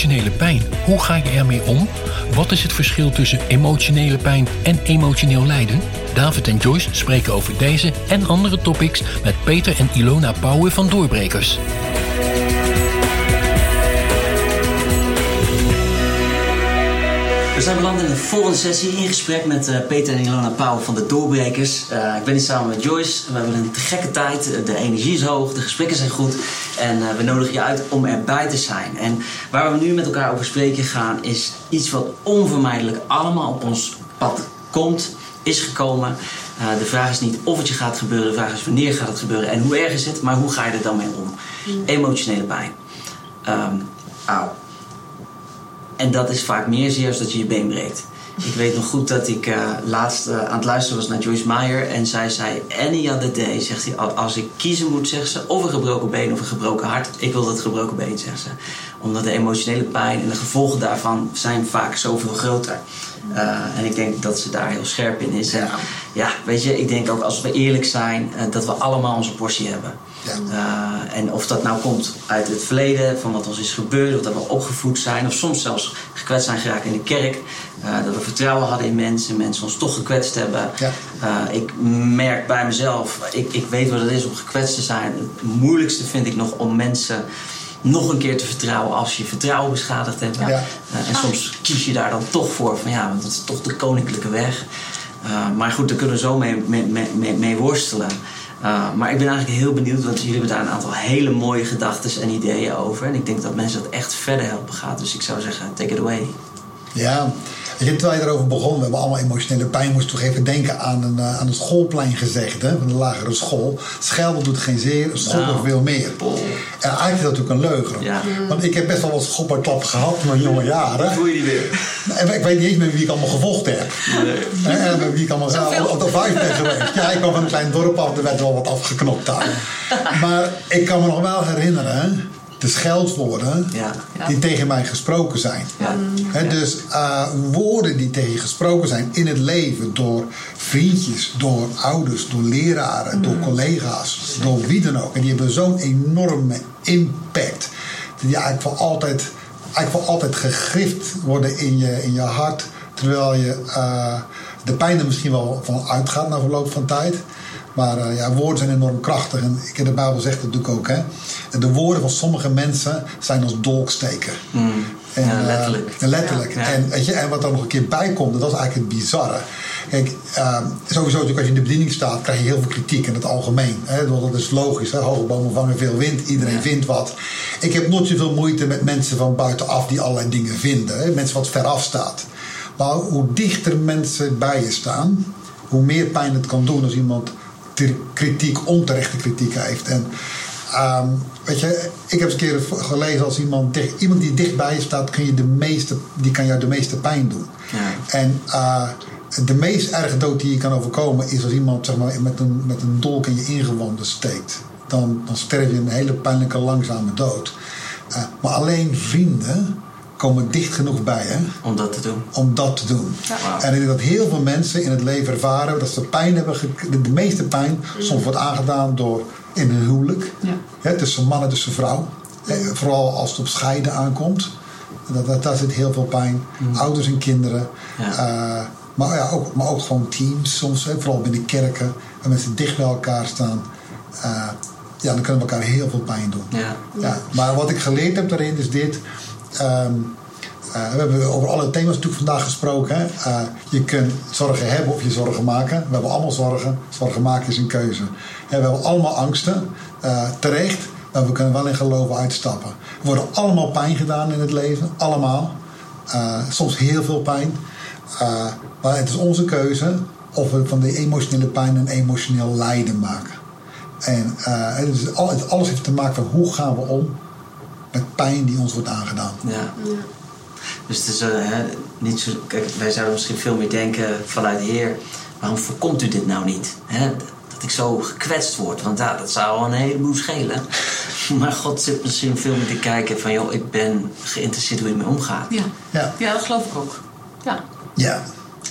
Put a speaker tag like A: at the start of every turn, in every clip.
A: Emotionele pijn. Hoe ga je ermee om? Wat is het verschil tussen emotionele pijn en emotioneel lijden? David en Joyce spreken over deze en andere topics met Peter en Ilona Pauwen van Doorbrekers.
B: We zijn beland in de volgende sessie in gesprek met uh, Peter en Ilona Pauw van de Doorbrekers. Uh, ik ben hier samen met Joyce. We hebben een gekke tijd. De energie is hoog, de gesprekken zijn goed. En uh, we nodigen je uit om erbij te zijn. En waar we nu met elkaar over spreken gaan, is iets wat onvermijdelijk allemaal op ons pad komt, is gekomen. de vraag is niet of het je gaat gebeuren, de vraag is wanneer gaat het gebeuren en hoe erg is het, maar hoe ga je er dan mee om? Mm. Emotionele pijn. Um, auw. En dat is vaak meer zeer als dat je je been breekt. Ik weet nog goed dat ik uh, laatst uh, aan het luisteren was naar Joyce Meyer. En zij zei, any other day, zegt hij, als ik kiezen moet, zegt ze, of een gebroken been of een gebroken hart. Ik wil dat gebroken been, zegt ze. Omdat de emotionele pijn en de gevolgen daarvan zijn vaak zoveel groter. Uh, en ik denk dat ze daar heel scherp in is. En ja, weet je, ik denk ook als we eerlijk zijn, dat we allemaal onze portie hebben. Ja. Uh, en of dat nou komt uit het verleden, van wat ons is gebeurd, of dat we opgevoed zijn, of soms zelfs gekwetst zijn geraakt in de kerk. Uh, dat we vertrouwen hadden in mensen, mensen ons toch gekwetst hebben. Ja. Uh, ik merk bij mezelf, ik, ik weet wat het is om gekwetst te zijn. Het moeilijkste vind ik nog om mensen nog een keer te vertrouwen als je vertrouwen beschadigd hebt. Ja. en soms kies je daar dan toch voor, van ja, want dat is toch de koninklijke weg. maar goed, daar kunnen we zo mee, mee, mee, mee worstelen. Uh, maar ik ben eigenlijk heel benieuwd, want jullie hebben daar een aantal hele mooie gedachten en ideeën over. En ik denk dat mensen dat echt verder helpen gaat. Dus ik zou zeggen, take it away.
C: Ja, je, terwijl je erover begon, we hebben allemaal emotionele pijn. Moest toch even denken aan een, uh, aan een schoolplein gezegd, hè, van de lagere school. Schelden doet geen zeer, school nou, nog veel meer. Oh. En eigenlijk is dat natuurlijk een leugen. Ja. Want ik heb best wel wat schopperklap gehad in mijn jonge jaren.
B: voel je die weer?
C: En ik weet niet eens met wie ik allemaal gevochten heb. Nee. En met wie ik allemaal op de vijf ben geweest. Ja, ik kwam van een klein dorp af, er werd wel wat afgeknopt daar. Maar ik kan me nog wel herinneren de scheldwoorden ja. die tegen mij gesproken zijn. Ja. dus uh, woorden die tegen je gesproken zijn in het leven door vriendjes, door ouders, door leraren, door mm. collega's, door wie dan ook. En die hebben zo'n enorme impact. Die eigenlijk voor altijd, eigenlijk voor altijd gegrift worden in je, in je hart. Terwijl je uh, de pijn er misschien wel van uitgaat na verloop van tijd. Maar uh, ja, woorden zijn enorm krachtig. En ik, de Bijbel zegt dat natuurlijk ook. Hè? De woorden van sommige mensen zijn als dolksteken.
B: Mm. En, ja, letterlijk.
C: Uh, letterlijk. Ja. En, weet je, en wat er nog een keer bij komt, dat is eigenlijk het bizarre. Kijk, uh, sowieso als je in de bediening staat, krijg je heel veel kritiek in het algemeen. Hè? Dat is logisch. Hè? Hoge bomen vangen veel wind. Iedereen vindt wat. Ik heb nooit zoveel moeite met mensen van buitenaf die allerlei dingen vinden. Hè? Mensen wat veraf staat. Maar hoe dichter mensen bij je staan, hoe meer pijn het kan doen als iemand kritiek, onterechte kritiek heeft. En um, weet je, ik heb eens een keer gelezen als iemand, dicht, iemand die dichtbij je staat, kun je de meeste, die kan jou de meeste pijn doen. Ja. En uh, de meest erge dood die je kan overkomen is als iemand zeg maar, met, een, met een dolk in je ingewanden steekt. Dan, dan sterf je een hele pijnlijke, langzame dood. Uh, maar alleen vrienden komen dicht genoeg bij hè?
B: Om dat te doen.
C: Om dat te doen. Ja. En ik denk dat heel veel mensen in het leven ervaren dat ze pijn hebben. De meeste pijn mm. soms wordt aangedaan door in een huwelijk. Ja. Hè, tussen man en tussen vrouw. Vooral als het op scheiden aankomt. Dat, dat, daar zit heel veel pijn. Mm. Ouders en kinderen. Ja. Uh, maar, ja, ook, maar ook gewoon teams soms. Hè, vooral binnen kerken. Waar mensen dicht bij elkaar staan. Uh, ja, dan kunnen we elkaar heel veel pijn doen. Ja. Ja. Maar wat ik geleerd heb daarin is dit Um, uh, we hebben over alle thema's natuurlijk vandaag gesproken. Uh, je kunt zorgen hebben of je zorgen maken. We hebben allemaal zorgen. Zorgen maken is een keuze. we hebben allemaal angsten, uh, terecht. Maar we kunnen wel in geloven uitstappen. Er worden allemaal pijn gedaan in het leven. Allemaal. soms heel veel pijn. maar het is onze keuze of we van de emotionele pijn een emotioneel lijden maken. En het alles heeft te maken met hoe gaan we om met pijn die ons wordt aangedaan.
B: Ja. ja. Dus het is uh, hè, niet zo. Kijk, wij zouden misschien veel meer denken vanuit de Heer: waarom voorkomt u dit nou niet? Hè? Dat ik zo gekwetst word, want ja, dat zou al een heleboel schelen. Maar God zit misschien veel meer te kijken van: joh, ik ben geïnteresseerd hoe je mee omgaat.
D: Ja. Ja. ja, dat geloof ik ook. Ja.
C: ja.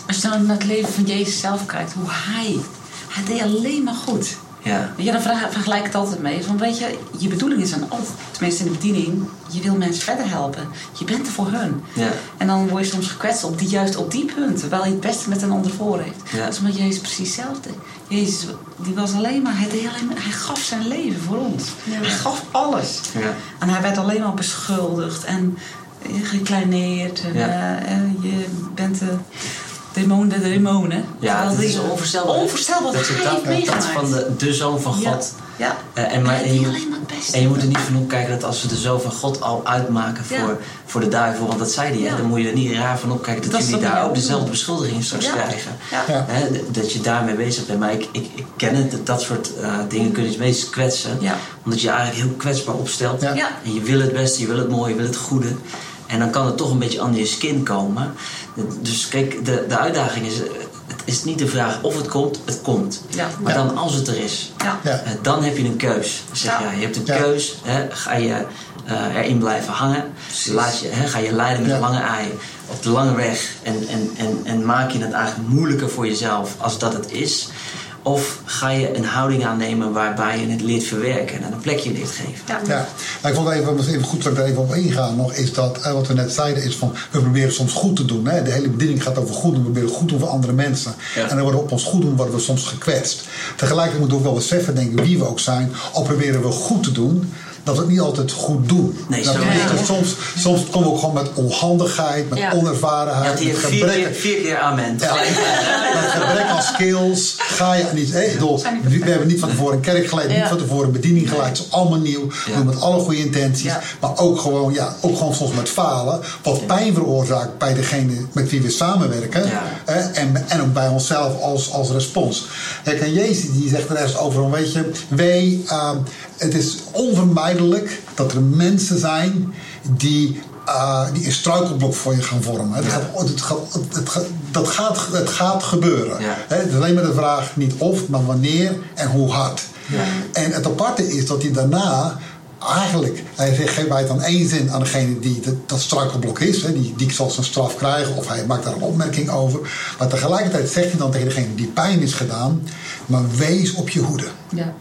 D: Als je dan naar het leven van Jezus zelf kijkt, hoe hij, hij deed alleen maar goed.
B: Ja.
D: Ja, dan vergelijk ik het altijd mee. Van, weet je, je bedoeling is dan altijd, tenminste in de bediening, je wil mensen verder helpen. Je bent er voor hun.
B: Ja.
D: En dan word je soms gekwetst op die, juist op die punten, terwijl je het beste met een ander voor heeft.
B: Ja.
D: Dat is omdat Jezus precies hetzelfde. Jezus, die was alleen maar, hij, deed alleen maar, hij gaf zijn leven voor ons. Hij gaf alles.
B: Ja.
D: En hij werd alleen maar beschuldigd en gekleineerd. En,
B: Ja.
D: uh, je bent... Uh, Demon de demonen.
B: Ja, het is onvoorstelbaar.
D: Onvoorstelbaar wat
B: dat je dat, dat
D: meegemaakt.
B: van de, de zoon van
D: Ja.
B: God.
D: Ja.
B: Eh, en, maar,
D: Hij
B: en, je
D: maar
B: en je moet er niet van opkijken dat als we de zoon van God al uitmaken voor,
D: Ja.
B: voor de duivel, want dat zei hij, hè,
D: Ja.
B: dan moet je er niet raar van opkijken dat,
D: Dat
B: jullie daar ook dezelfde beschuldiging straks
D: Ja.
B: krijgen.
D: Ja.
C: Ja.
B: Hè, dat je daarmee bezig bent. Maar ik, ik, ik ken het, dat, dat soort eh, dingen kunnen je het meest kwetsen.
D: Ja.
B: Omdat je je eigenlijk heel kwetsbaar opstelt.
C: Ja.
D: Ja.
B: En je wil het beste, je wil het mooie, je wil het goede. En dan kan het toch een beetje aan je skin komen. Dus kijk, de, de uitdaging is... Het is niet de vraag of het komt, het komt.
D: Ja.
B: Maar
C: Ja.
B: dan als het er is,
D: Ja.
C: Ja.
B: eh, dan heb je een keus. Zeg,
D: Ja.
B: je hebt een
C: Ja.
B: keus. Hè, ga je eh, erin blijven hangen? Laat je, hè, ga je leiden met
C: Ja.
B: een lange ei op de lange weg? En, en, en, en maak je het eigenlijk moeilijker voor jezelf als dat het is? Of ga je een houding aannemen waarbij je het leert verwerken en een plekje leert geven?
D: Ja.
C: Ja, maar ik vond even, misschien even goed dat ik er even op ingaan nog, is dat eh, wat we net zeiden, is van we proberen soms goed te doen. Hè? De hele bediening gaat over goed doen, we proberen goed te doen voor andere mensen.
B: Ja.
C: En dan worden we op ons goed doen, worden we soms gekwetst. Tegelijkertijd moeten we ook wel beseffen, denk ik, wie we ook zijn, al proberen we goed te doen. Dat we het niet altijd goed doen.
B: Nee,
C: dat
B: zo
C: we-
B: is het.
C: soms, soms komen we ook gewoon met onhandigheid, met onervarenheid, met
B: vier
C: gebrek,
B: keer, vier keer amen.
C: ja, met gebrek aan skills ga je niet. Hey, bedoel, we hebben niet van tevoren een kerk geleid, niet van tevoren een bediening geleid. Het is allemaal nieuw. We
B: Ja.
C: doen met alle goede intenties.
D: Ja.
C: Maar ook gewoon, ja, ook gewoon soms met falen. Wat pijn veroorzaakt bij degene met wie we samenwerken. Hè, en, en ook bij onszelf als, als respons. Kijk, en Jezus die zegt er rest over, weet je, wij, ehm, het is onvermijdelijk dat er mensen zijn die eh, die een struikelblok voor je gaan vormen. Het
B: Ja.
C: gaat, het gaat, het gaat, dat gaat, het gaat gebeuren.
B: Ja.
C: Het is alleen maar de vraag niet of, maar wanneer en hoe hard. En het aparte is dat hij daarna eigenlijk, hij geeft bij het dan één zin aan degene die dat, dat struikelblok is, hè, die, die zal zijn straf krijgen, of hij maakt daar een opmerking over. Maar tegelijkertijd zegt hij dan tegen degene die pijn is gedaan, maar wees op je hoede.
D: Ja.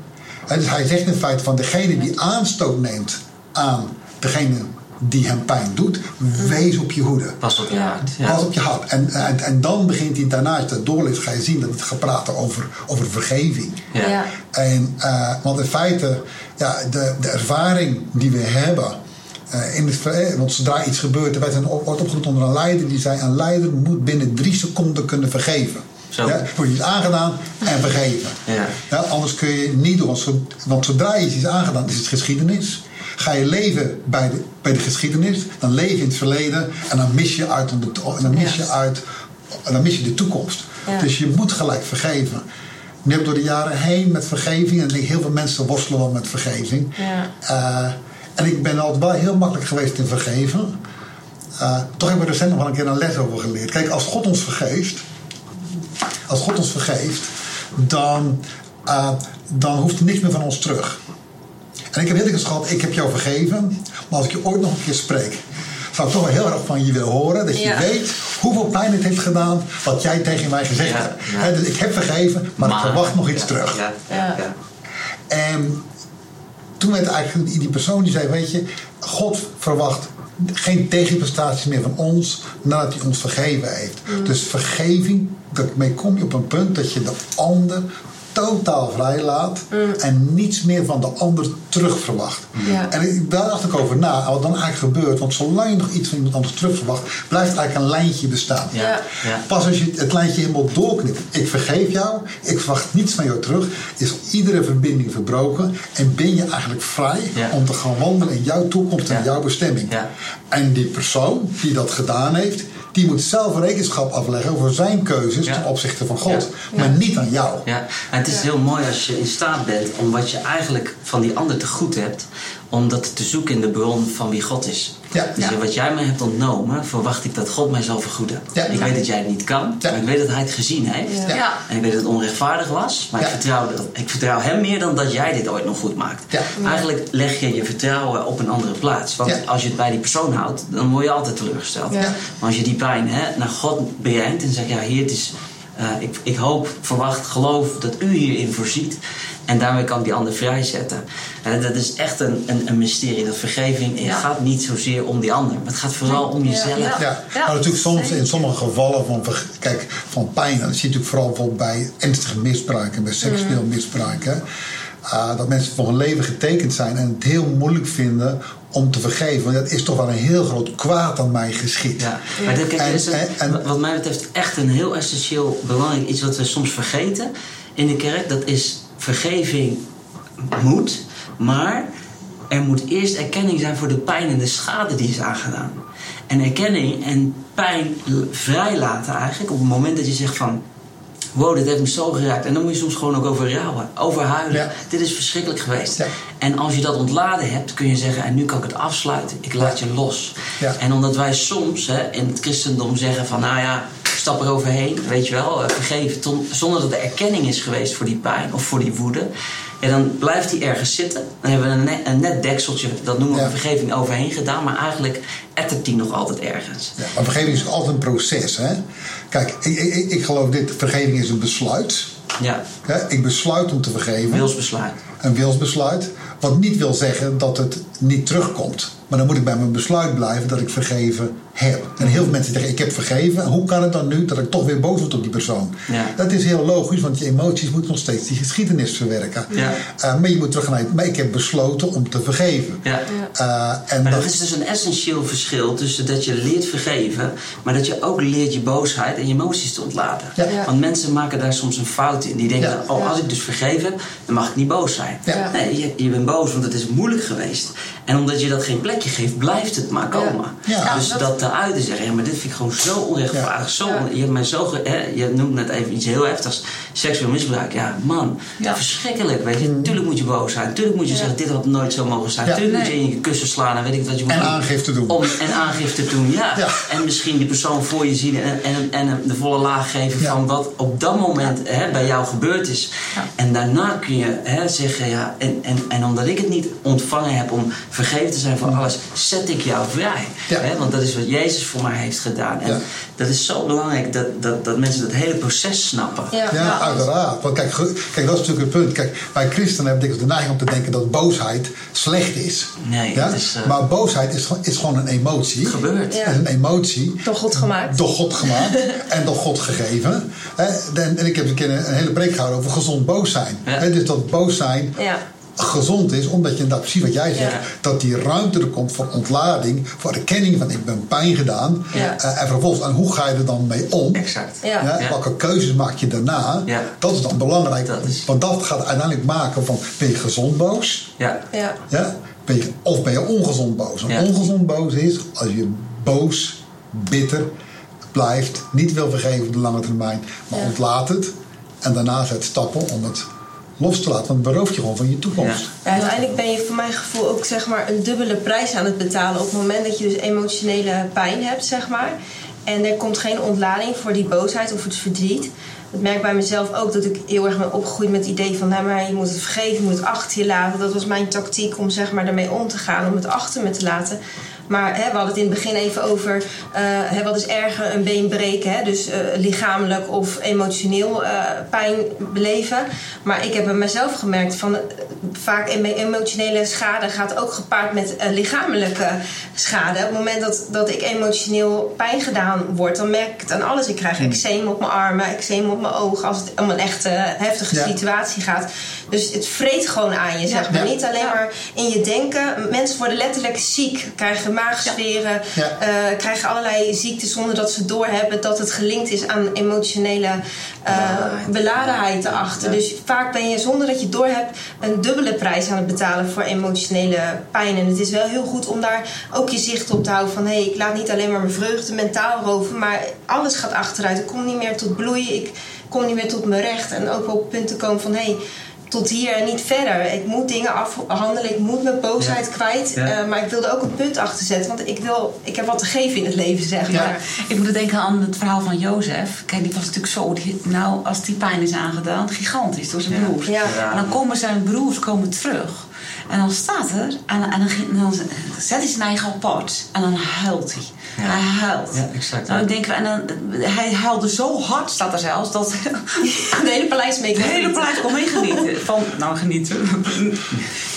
C: Dus hij zegt in feite van degene die aanstoot neemt aan degene die hem pijn doet, wees op je hoede.
B: Pas op je hart. Ja.
C: Pas op je hart. En, en, en dan begint hij daarna, als je dat doorleest, ga je zien dat het gaat praten over, over vergeving.
B: Ja.
C: En, eh, want in feite, ja, de, de ervaring die we hebben. eh, in het, eh, want zodra iets gebeurt, er werd een, wordt opgeroepen onder een leider die zei: Een leider moet binnen drie seconden kunnen vergeven.
B: Zo.
C: Ja, wordt iets aangedaan en vergeven.
B: Ja.
C: anders kun je niet doen. Want, zo- want zodra je iets aangedaan, is het geschiedenis. Ga je leven bij de, bij de geschiedenis, dan leef je in het verleden en dan mis je, uit, de, en dan mis je, uit, en dan mis je de toekomst.
E: Ja.
C: Dus je moet gelijk vergeven. Nu door de jaren heen met vergeving, en heel veel mensen worstelen wel met vergeving.
E: Ja.
C: Eh, en ik ben altijd wel heel makkelijk geweest in vergeven. Eh, toch heb ik er recent nog wel een keer een les over geleerd. Kijk, als God ons vergeeft, als God ons vergeeft, dan, eh, dan hoeft er niks meer van ons terug. En ik heb heel dikwijls gehad, ik heb jou vergeven, maar als ik je ooit nog een keer spreek, zou ik toch wel heel erg van je willen horen. Dat je
E: Ja.
C: weet hoeveel pijn het heeft gedaan wat jij tegen mij gezegd
B: Ja,
C: hebt.
B: ja.
C: Dus ik heb vergeven, maar, ik verwacht nog iets
B: ja,
C: terug.
B: Ja, ja,
E: Ja.
B: ja.
C: En toen werd eigenlijk die persoon die zei: Weet je, God verwacht geen tegenprestaties meer van ons nadat hij ons vergeven heeft. Dus vergeving, daarmee kom je op een punt dat je de ander totaal vrij laat en niets meer van de ander terug verwacht.
E: Ja.
C: En ik- daar dacht ik over na, wat dan eigenlijk gebeurt. Want zolang je nog iets van iemand anders terug verwacht, blijft eigenlijk een lijntje bestaan.
B: Ja. Ja.
C: Pas als je het lijntje helemaal doorknipt. Ik vergeef jou, ik verwacht niets van jou terug. Is iedere verbinding verbroken. En ben je eigenlijk vrij
B: Ja.
C: om te gaan wandelen in jouw toekomst en
B: Ja.
C: jouw bestemming.
B: Ja.
C: En die persoon die dat gedaan heeft, die moet zelf rekenschap afleggen over zijn keuzes
B: Ja.
C: ten opzichte van God.
E: Ja.
C: Maar niet aan jou.
B: Ja, en het is heel mooi als je in staat bent om wat je eigenlijk van die ander te goed hebt, om dat te zoeken in de bron van wie God is.
C: Ja.
B: Dus
C: Ja.
B: wat jij mij hebt ontnomen, verwacht ik dat God mij zal vergoeden.
C: Ja.
B: Ik weet dat jij het niet kan,
C: Ja.
B: maar ik weet dat hij het gezien heeft.
C: Ja.
D: Ja.
B: En ik weet dat het onrechtvaardig was, maar
C: Ja.
B: ik, vertrouw, dat- ik vertrouw hem meer dan dat jij dit ooit nog goed maakt.
C: Ja.
B: Eigenlijk leg je je vertrouwen op een andere plaats. Want
C: Ja.
B: als je het bij die persoon houdt, dan word je altijd teleurgesteld.
E: Ja.
B: Maar als je die pijn hè, naar God brengt en zegt: Ja, hier, het is, eh, ik, ik hoop, verwacht, geloof dat u hierin voorziet. En daarmee kan ik die ander vrijzetten. En dat is echt een, een, een mysterie. Dat vergeving
D: Ja.
B: het gaat niet zozeer om die ander, maar het gaat vooral om jezelf.
D: Ja.
C: Ja,
D: Ja,
C: maar natuurlijk soms in sommige gevallen van, kijk, van pijn, dat zie je natuurlijk vooral bijvoorbeeld bij ernstige misbruiken, bij seksueel
D: Mm.
C: misbruiken. ah, dat mensen voor hun leven getekend zijn en het heel moeilijk vinden om te vergeven. Want dat is toch wel een heel groot kwaad aan mij geschied.
B: Ja, maar dat, kijk,
C: En-
B: is een-
C: en- en-
B: wat mij betreft echt een heel essentieel belangrijk iets wat we soms vergeten in de kerk. Dat is vergeving moet, maar er moet eerst erkenning zijn voor de pijn en de schade die is aangedaan. En erkenning en pijn vrijlaten eigenlijk op het moment dat je zegt van... Wow, dit heeft me zo geraakt. En dan moet je soms gewoon ook over rouwen, over huilen.
C: Ja.
B: Dit is verschrikkelijk geweest.
C: Ja.
B: En als je dat ontladen hebt, kun je zeggen... en nu kan ik het afsluiten. Ik laat je los.
C: Ja.
B: En omdat wij soms hè, in het christendom zeggen van... nou ja, stap er overheen, weet je wel, eh, vergeven... ton- zonder dat er erkenning is geweest voor die pijn of voor die woede... En dan blijft die ergens zitten. Dan hebben we een net, een net dekseltje, dat noemen we
C: Ja.
B: vergeving, overheen gedaan. Maar eigenlijk ettert die nog altijd ergens.
C: Ja, maar vergeving is altijd een proces. Hè? Kijk, ik, ik, ik geloof dit, vergeving is een besluit.
B: Ja,
C: Hè? Ik besluit om te vergeven.
B: wilsbesluit.
C: een wilsbesluit. Wat niet wil zeggen dat het niet terugkomt. Maar dan moet ik bij mijn besluit blijven dat ik vergeven heb. En heel veel mensen zeggen: Ik heb vergeven. Hoe kan het dan nu dat ik toch weer boos word op die persoon?
B: Ja.
C: Dat is heel logisch, want je emoties moeten nog steeds die geschiedenis verwerken.
B: Ja.
C: Eh, maar je moet terug naar. Maar ik heb besloten om te vergeven.
B: Ja.
C: Eh, en
B: Maar
C: dat,
B: dat is dus een essentieel verschil tussen dat je leert vergeven, maar dat je ook leert je boosheid en je emoties te ontlaten.
C: Ja.
E: Ja.
B: Want mensen maken daar soms een fout in. Die denken,
C: Ja.
B: oh, als ik dus vergeven heb, dan mag ik niet boos zijn.
C: Ja.
B: Nee, je, je bent boos, want het is moeilijk geweest. En omdat je dat geen plekje geeft, blijft het maar komen.
C: Ja.
B: Dus
D: Ja,
B: dat, te uiten zeggen, ja, maar dit vind ik gewoon zo onrechtvaardig. Zo,
E: Ja.
B: Je hebt mij zo, ge- hè, je noemt net even iets heel heftigs, seksueel misbruik. Ja, man,
D: Ja.
B: verschrikkelijk. Weet je, tuurlijk moet je boos zijn. Tuurlijk moet je
E: Ja.
B: zeggen, dit had nooit zo mogen zijn.
C: Ja.
B: Tuurlijk moet je in je kussen slaan en weet ik wat je moet
C: en
B: doen.
C: aangifte doen.
B: Om, en aangifte doen, ja.
C: Ja.
B: En misschien die persoon voor je zien en, en, en hem de volle laag geven
C: Ja.
B: van wat op dat moment hè, bij jou gebeurd is.
D: Ja.
B: En daarna kun je hè, zeggen, ja, en, en, en omdat ik het niet ontvangen heb om vergeven te zijn voor alles, zet ik jou vrij.
C: Ja.
B: Hè, want dat is wat Jezus voor mij heeft gedaan. En
C: Ja.
B: dat is zo belangrijk dat, dat, dat mensen dat hele proces snappen.
E: Ja.
C: Ja, uiteraard. Want kijk, kijk, dat is natuurlijk het punt. Kijk, wij christenen hebben dikwijls de neiging om te denken dat boosheid slecht is.
B: Nee,
C: ja?
B: het is, eh,
C: Maar boosheid is, gewoon- is gewoon een emotie.
B: Het gebeurt.
E: Ja.
C: Het is een emotie.
E: Door God gemaakt.
C: Door God gemaakt en door God gegeven. Hè, En, en ik heb een keer een, hele preek gehouden over gezond boos zijn. Dus dat boos zijn
E: Ja.
C: Gezond is, omdat je inderdaad precies wat jij zegt,
B: Ja.
C: dat die ruimte er komt voor ontlading, voor erkenning van ik ben pijn gedaan.
E: Ja.
C: Eh, en vervolgens, en hoe ga je er dan mee om?
B: Exact.
E: Ja.
C: Ja,
B: Ja.
C: Welke keuzes maak je daarna?
B: Ja.
C: Dat is dan belangrijk.
B: Dat is-
C: Want dat gaat uiteindelijk maken van ben je gezond boos?
B: Ja.
E: Ja.
C: Ja? Ben je, of ben je ongezond boos? En
B: Ja.
C: ongezond boos is als je boos, bitter blijft, niet wil vergeven op de lange termijn, maar
E: Ja.
C: ontlaat het en daarna zet stappen om het los te laten. Want het berooft je gewoon van je toekomst.
E: Ja, uiteindelijk ben je voor mijn gevoel ook zeg maar, een dubbele prijs aan het betalen op het moment dat je dus emotionele pijn hebt, zeg maar. En er komt geen ontlading voor die boosheid of het verdriet. Dat merk bij mezelf ook dat ik heel erg ben opgegroeid met het idee van nou, maar je moet het vergeven, je moet het achter je laten. Dat was mijn tactiek om zeg maar, daarmee om te gaan, om het achter me te laten. Maar hè, we hadden het in het begin even over eh, hè, wat is erger, een been breken. Hè? Dus eh, lichamelijk of emotioneel eh, pijn beleven. Maar ik heb bij mezelf gemerkt van vaak emo- emotionele schade gaat ook gepaard met lichamelijke schade. Op het moment dat, dat ik emotioneel pijn gedaan word, dan merk ik het aan alles. Ik krijg eczeem op mijn armen, eczeem op mijn ogen als het om een echte heftige
C: Ja.
E: situatie gaat. Dus het vreet gewoon aan je, zeg maar.
C: Ja.
E: Niet alleen maar in je denken. Mensen worden letterlijk ziek, krijgen maagsferen,
C: Ja.
E: eh, krijgen allerlei ziektes zonder dat ze doorhebben dat het gelinkt is aan emotionele eh, beladenheid erachter.
B: Ja.
E: Dus vaak ben je zonder dat je doorhebt een dubbele prijs aan het betalen voor emotionele pijn. En het is wel heel goed om daar ook je zicht op te houden van hé, hey, ik laat niet alleen maar mijn vreugde mentaal roven, maar alles gaat achteruit. Ik kom niet meer tot bloei, ik kom niet meer tot mijn recht. En ook wel op punten komen van hé. Hey, tot hier en niet verder. Ik moet dingen afhandelen, ik moet mijn boosheid kwijt. Eh, maar ik wilde ook een punt achter zetten, want ik, wil, ik heb wat te geven in het leven, zeg maar.
D: Ik moet denken aan het verhaal van Jozef. Kijk, die was natuurlijk zo, nou, als die pijn is aangedaan, gigantisch door zijn broers. En dan komen zijn broers komen terug. En dan staat er, en, en dan, dan, zet hij zijn eigen apart. En dan huilt hij. Hij huilt.
B: Ja, exact.
D: Nou, denk, en dan, hij huilde zo hard, staat er zelfs, dat
E: de hele paleis mee
D: De hele paleis kon meegenieten. Van, nou, genieten.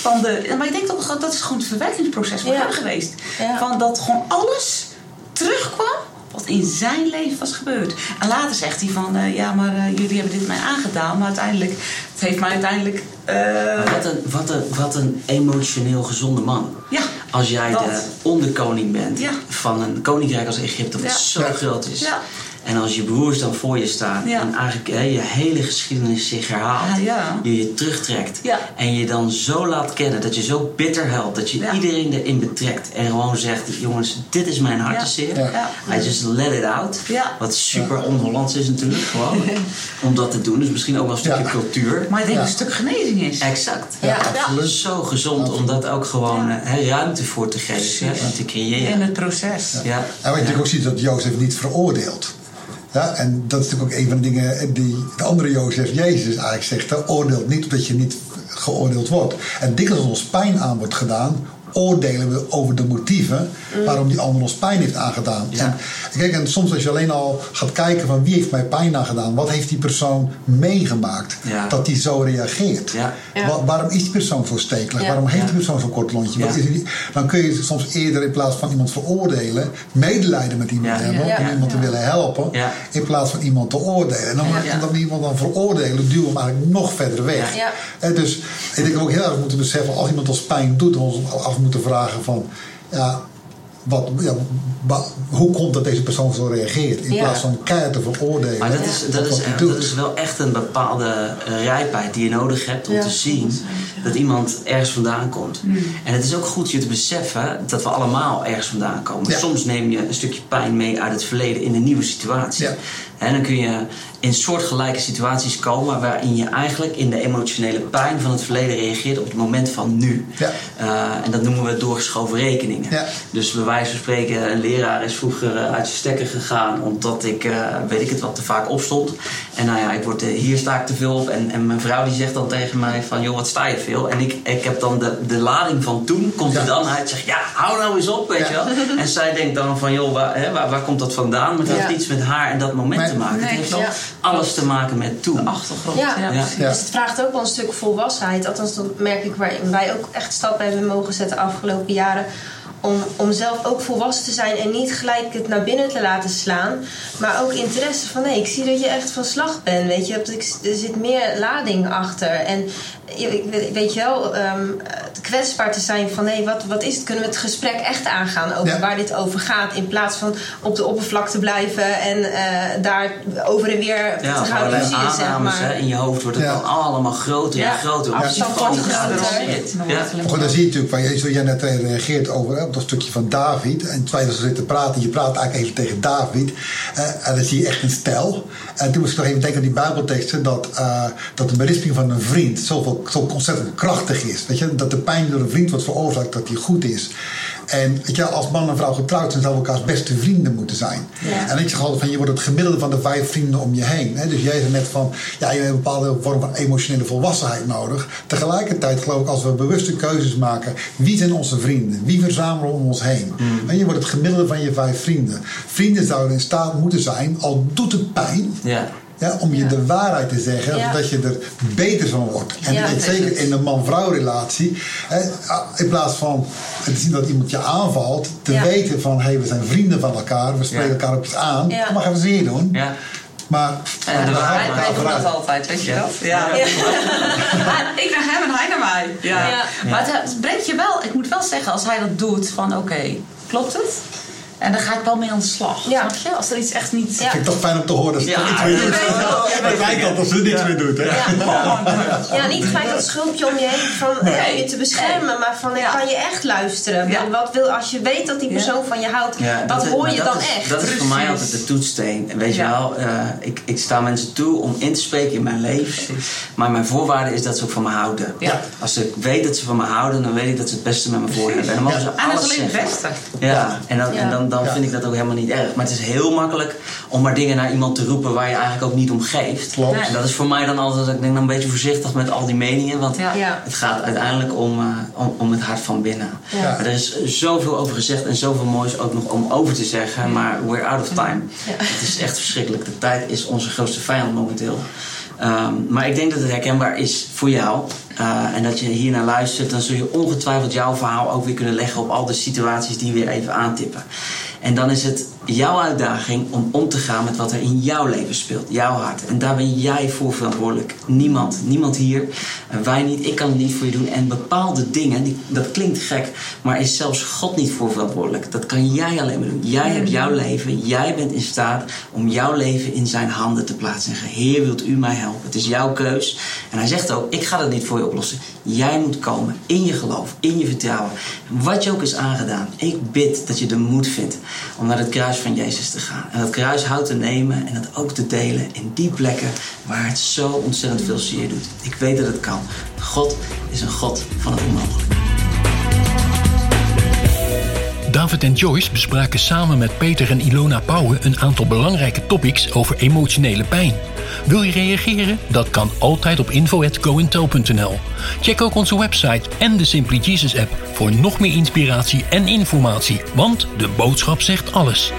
D: Van de, maar ik denk dat dat is gewoon het verwerkingsproces voor hem geweest. Van dat gewoon alles terugkwam wat in zijn leven was gebeurd. En later zegt hij van, uh, ja, maar uh, jullie hebben dit mij aangedaan, maar uiteindelijk, het heeft mij uiteindelijk... Uh...
B: Wat, een, wat, een, wat een emotioneel gezonde man.
D: Ja,
B: Als jij
D: dat.
B: de onderkoning bent
D: Ja.
B: van een koninkrijk als Egypte, wat
D: Ja.
B: zo groot is.
D: Ja.
B: En als je broers dan voor je staan
D: Ja.
B: en eigenlijk hè, je hele geschiedenis zich herhaalt,
D: Ja, ja.
B: je je terugtrekt
D: Ja.
B: en je dan zo laat kennen dat je zo bitter helpt, dat je
D: Ja.
B: iedereen erin betrekt en gewoon zegt: jongens, dit is mijn hartzeer.
C: Ja.
D: Ja.
B: I just let it out.
D: Ja.
B: Wat super on-Hollands is natuurlijk gewoon om dat te doen. Dus misschien ook wel een stukje
C: Ja.
B: cultuur.
D: Maar ik denk
C: Ja.
D: dat het een stuk genezing is.
B: Exact.
C: Ja, absoluut.
B: Zo gezond om dat ook gewoon
D: Ja.
B: hè, ruimte voor te geven en te creëren.
D: In het proces.
B: Ja.
C: En wat je natuurlijk ook ziet dat Jozef niet veroordeelt. Ja, en dat is natuurlijk ook een van de dingen die de andere Jozef, Jezus, eigenlijk zegt: hè, oordeelt niet omdat je niet geoordeeld wordt. En dikwijls als ons pijn aan wordt gedaan, oordelen we over de motieven waarom die ander ons pijn heeft aangedaan.
B: Ja.
C: En, kijk, en soms als je alleen al gaat kijken van wie heeft mij pijn aangedaan, wat heeft die persoon meegemaakt
B: Ja.
C: dat die zo reageert.
B: Ja.
E: Ja.
C: Wa- waarom is die persoon zo stekelig?
E: Ja.
C: Waarom heeft
B: Ja.
C: die persoon zo'n kort lontje? Wat
B: Ja.
C: is die- dan kun je soms eerder in plaats van iemand veroordelen, medelijden met iemand
B: Ja.
C: hebben
E: Ja.
C: om iemand te willen helpen,
B: Ja.
C: in plaats van iemand te oordelen. En dan, dan iemand dan veroordelen, duwen we hem eigenlijk nog verder weg. En dus ik denk dat we ook heel erg moeten beseffen, als iemand ons pijn doet, we ons af moeten vragen van, ja, wat, ja, hoe komt dat deze persoon zo reageert? In
E: Ja.
C: plaats van keihard te veroordelen.
B: Maar dat is, dat, is, dat is wel echt een bepaalde eh, rijpheid die je nodig hebt om
E: Ja.
B: te zien dat iemand ergens vandaan komt. En het is ook goed je te beseffen dat we allemaal ergens vandaan komen.
C: Ja.
B: Soms neem je een stukje pijn mee uit het verleden in een nieuwe situatie. En dan kun je in soortgelijke situaties komen waarin je eigenlijk in de emotionele pijn van het verleden reageert op het moment van nu.
C: Ja.
B: Eh, en dat noemen we doorgeschoven rekeningen.
C: Ja.
B: Dus bij wijze van spreken, een leraar is vroeger eh, uit zijn stekker gegaan omdat ik, eh, weet ik het wat, te vaak opstond. En nou ja, ik word, hier sta ik te veel op. En, en mijn vrouw die zegt dan tegen mij van, joh, wat sta je veel? En ik, ik heb dan de, de lading van toen, komt er
C: Ja.
B: dan uit. Zeg, ja, hou nou eens op, weet je wel. En zij denkt dan van, joh, waar, hè, waar, waar komt dat vandaan? Maar
E: Ja.
B: heeft niets met haar en dat moment. Te maken.
D: Nee,
B: het heeft
D: klopt.
B: alles te maken met toen.
D: De achtergrond.
E: Ja. Dus het vraagt ook wel een stuk volwassenheid. Althans, dat merk ik waarin wij ook echt stappen hebben mogen zetten de afgelopen jaren. Om, om zelf ook volwassen te zijn en niet gelijk het naar binnen te laten slaan. Maar ook interesse van nee, ik zie dat je echt van slag bent. Weet je, er zit meer lading achter. En weet je wel, ehm, kwetsbaar te zijn van nee, wat, wat is het? Kunnen we het gesprek echt aangaan over
C: Ja.
E: waar dit over gaat? In plaats van op de oppervlakte blijven en eh, daar over en weer
B: Ja,
E: te gaan zeg
B: aannames
E: maar.
B: hè, in je hoofd wordt het
C: Ja.
B: dan allemaal groter
E: Ja.
B: en groter.
E: Afstand
B: Precies
E: wordt
B: van-
E: groter.
B: Ja.
C: Goed, dan zie je natuurlijk, zoals jij net reageert over hè, op dat stukje van David. En terwijl ze zitten te praten, je praat eigenlijk even tegen David. eh, en dan zie je echt een stijl. En toen moest ik nog even denken aan die Bijbelteksten. Dat, eh, dat de berisping van een vriend zoveel, zo ontzettend krachtig is. Weet je? Dat de pijn door een vriend wordt veroorzaakt, dat die goed is. En weet je, als man en vrouw getrouwd zijn, zouden we elkaars beste vrienden moeten zijn.
E: Ja.
C: En ik zeg altijd van, je wordt het gemiddelde van de vijf vrienden om je heen. Hè? Dus jij zei net van, ja, je hebt een bepaalde vorm van emotionele volwassenheid nodig. Tegelijkertijd geloof ik, als we bewuste keuzes maken, wie zijn onze vrienden? Wie verzamelen we om ons heen? En je wordt het gemiddelde van je vijf vrienden. Vrienden zouden in staat moeten zijn, al doet het pijn,
B: Ja.
C: Ja, om je de waarheid te zeggen,
E: Ja.
C: zodat je er beter van wordt. En
E: Ja, dat
C: zeker in een man-vrouw relatie, hè, in plaats van te zien dat iemand je aanvalt, te
E: Ja.
C: weten van hé, hey, we zijn vrienden van elkaar, we spreken
B: Ja.
C: elkaar op iets aan,
E: Ja.
C: dan mag even zeer doen.
B: Ja.
C: Maar
B: waarheid
C: er
D: Wij, wij doen
C: vooruit.
D: dat altijd, weet je
B: Ja.
D: dat? Ja.
E: Ja.
D: ik naar hem en hij naar mij. Ja.
E: Ja.
D: Maar het, het brengt je wel, ik moet wel zeggen, als hij dat doet, van oké, klopt het? En daar ga ik wel mee aan de slag. Ja. Snap je? Als er iets echt niet...
C: Ja. Vind ik toch fijn om te horen dat ze ja. iets meer doet. Het lijkt dat als ze niks meer doet. Hè?
E: Ja. ja, niet gelijk dat schulpje om je heen van nee. je te beschermen. Maar van ik kan je echt luisteren. Wat wil, als je weet dat die persoon van je houdt, wat hoor je dan echt?
B: Dat is voor mij altijd de toetssteen. Weet je wel, uh, ik, ik sta mensen toe om in te spreken in mijn leven. Maar mijn voorwaarde is dat ze ook van me houden. Als ik weet dat ze van me houden, dan weet ik dat ze het beste met me voor hebben. En dan mogen ze alles
D: alleen het beste.
B: Ja, en dan, en dan, vind ik dat ook helemaal niet erg. Maar het is heel makkelijk om maar dingen naar iemand te roepen waar je eigenlijk ook niet om geeft. Klopt. En dat is voor mij dan altijd, ik denk dan een beetje voorzichtig met al die meningen. Want het gaat uiteindelijk om, uh, om, om, het hart van binnen. Maar er is zoveel over gezegd en zoveel moois ook nog om over te zeggen. Maar we're out of time. Het is echt verschrikkelijk. De tijd is onze grootste vijand momenteel. Um, maar ik denk dat het herkenbaar is voor jou. Uh, en dat je hier naar luistert, dan zul je ongetwijfeld jouw verhaal ook weer kunnen leggen op al de situaties die weer even aantippen. En dan is het jouw uitdaging om om te gaan met wat er in jouw leven speelt, jouw hart. En daar ben jij voor verantwoordelijk. Niemand, niemand hier, wij niet, ik kan het niet voor je doen. En bepaalde dingen, die, dat klinkt gek, maar is zelfs God niet voor verantwoordelijk. Dat kan jij alleen maar doen. Jij hebt jouw leven, jij bent in staat om jouw leven in zijn handen te plaatsen. En zeggen, Heer, wilt u mij helpen? Het is jouw keus. En hij zegt ook, ik ga dat niet voor je oplossen. Jij moet komen in je geloof, in je vertrouwen. Wat je ook is aangedaan. Ik bid dat je de moed vindt om naar het van Jezus te gaan. En dat kruishout te nemen en dat ook te delen in die plekken waar het zo ontzettend veel zeer doet. Ik weet dat het kan. God is een God van het onmogelijke.
A: David en Joyce bespraken samen met Peter en Ilona Pauwen een aantal belangrijke topics over emotionele pijn. Wil je reageren? Dat kan altijd op info.gointel.nl. Check ook onze website en de Simply Jesus app voor nog meer inspiratie en informatie, want de boodschap zegt alles.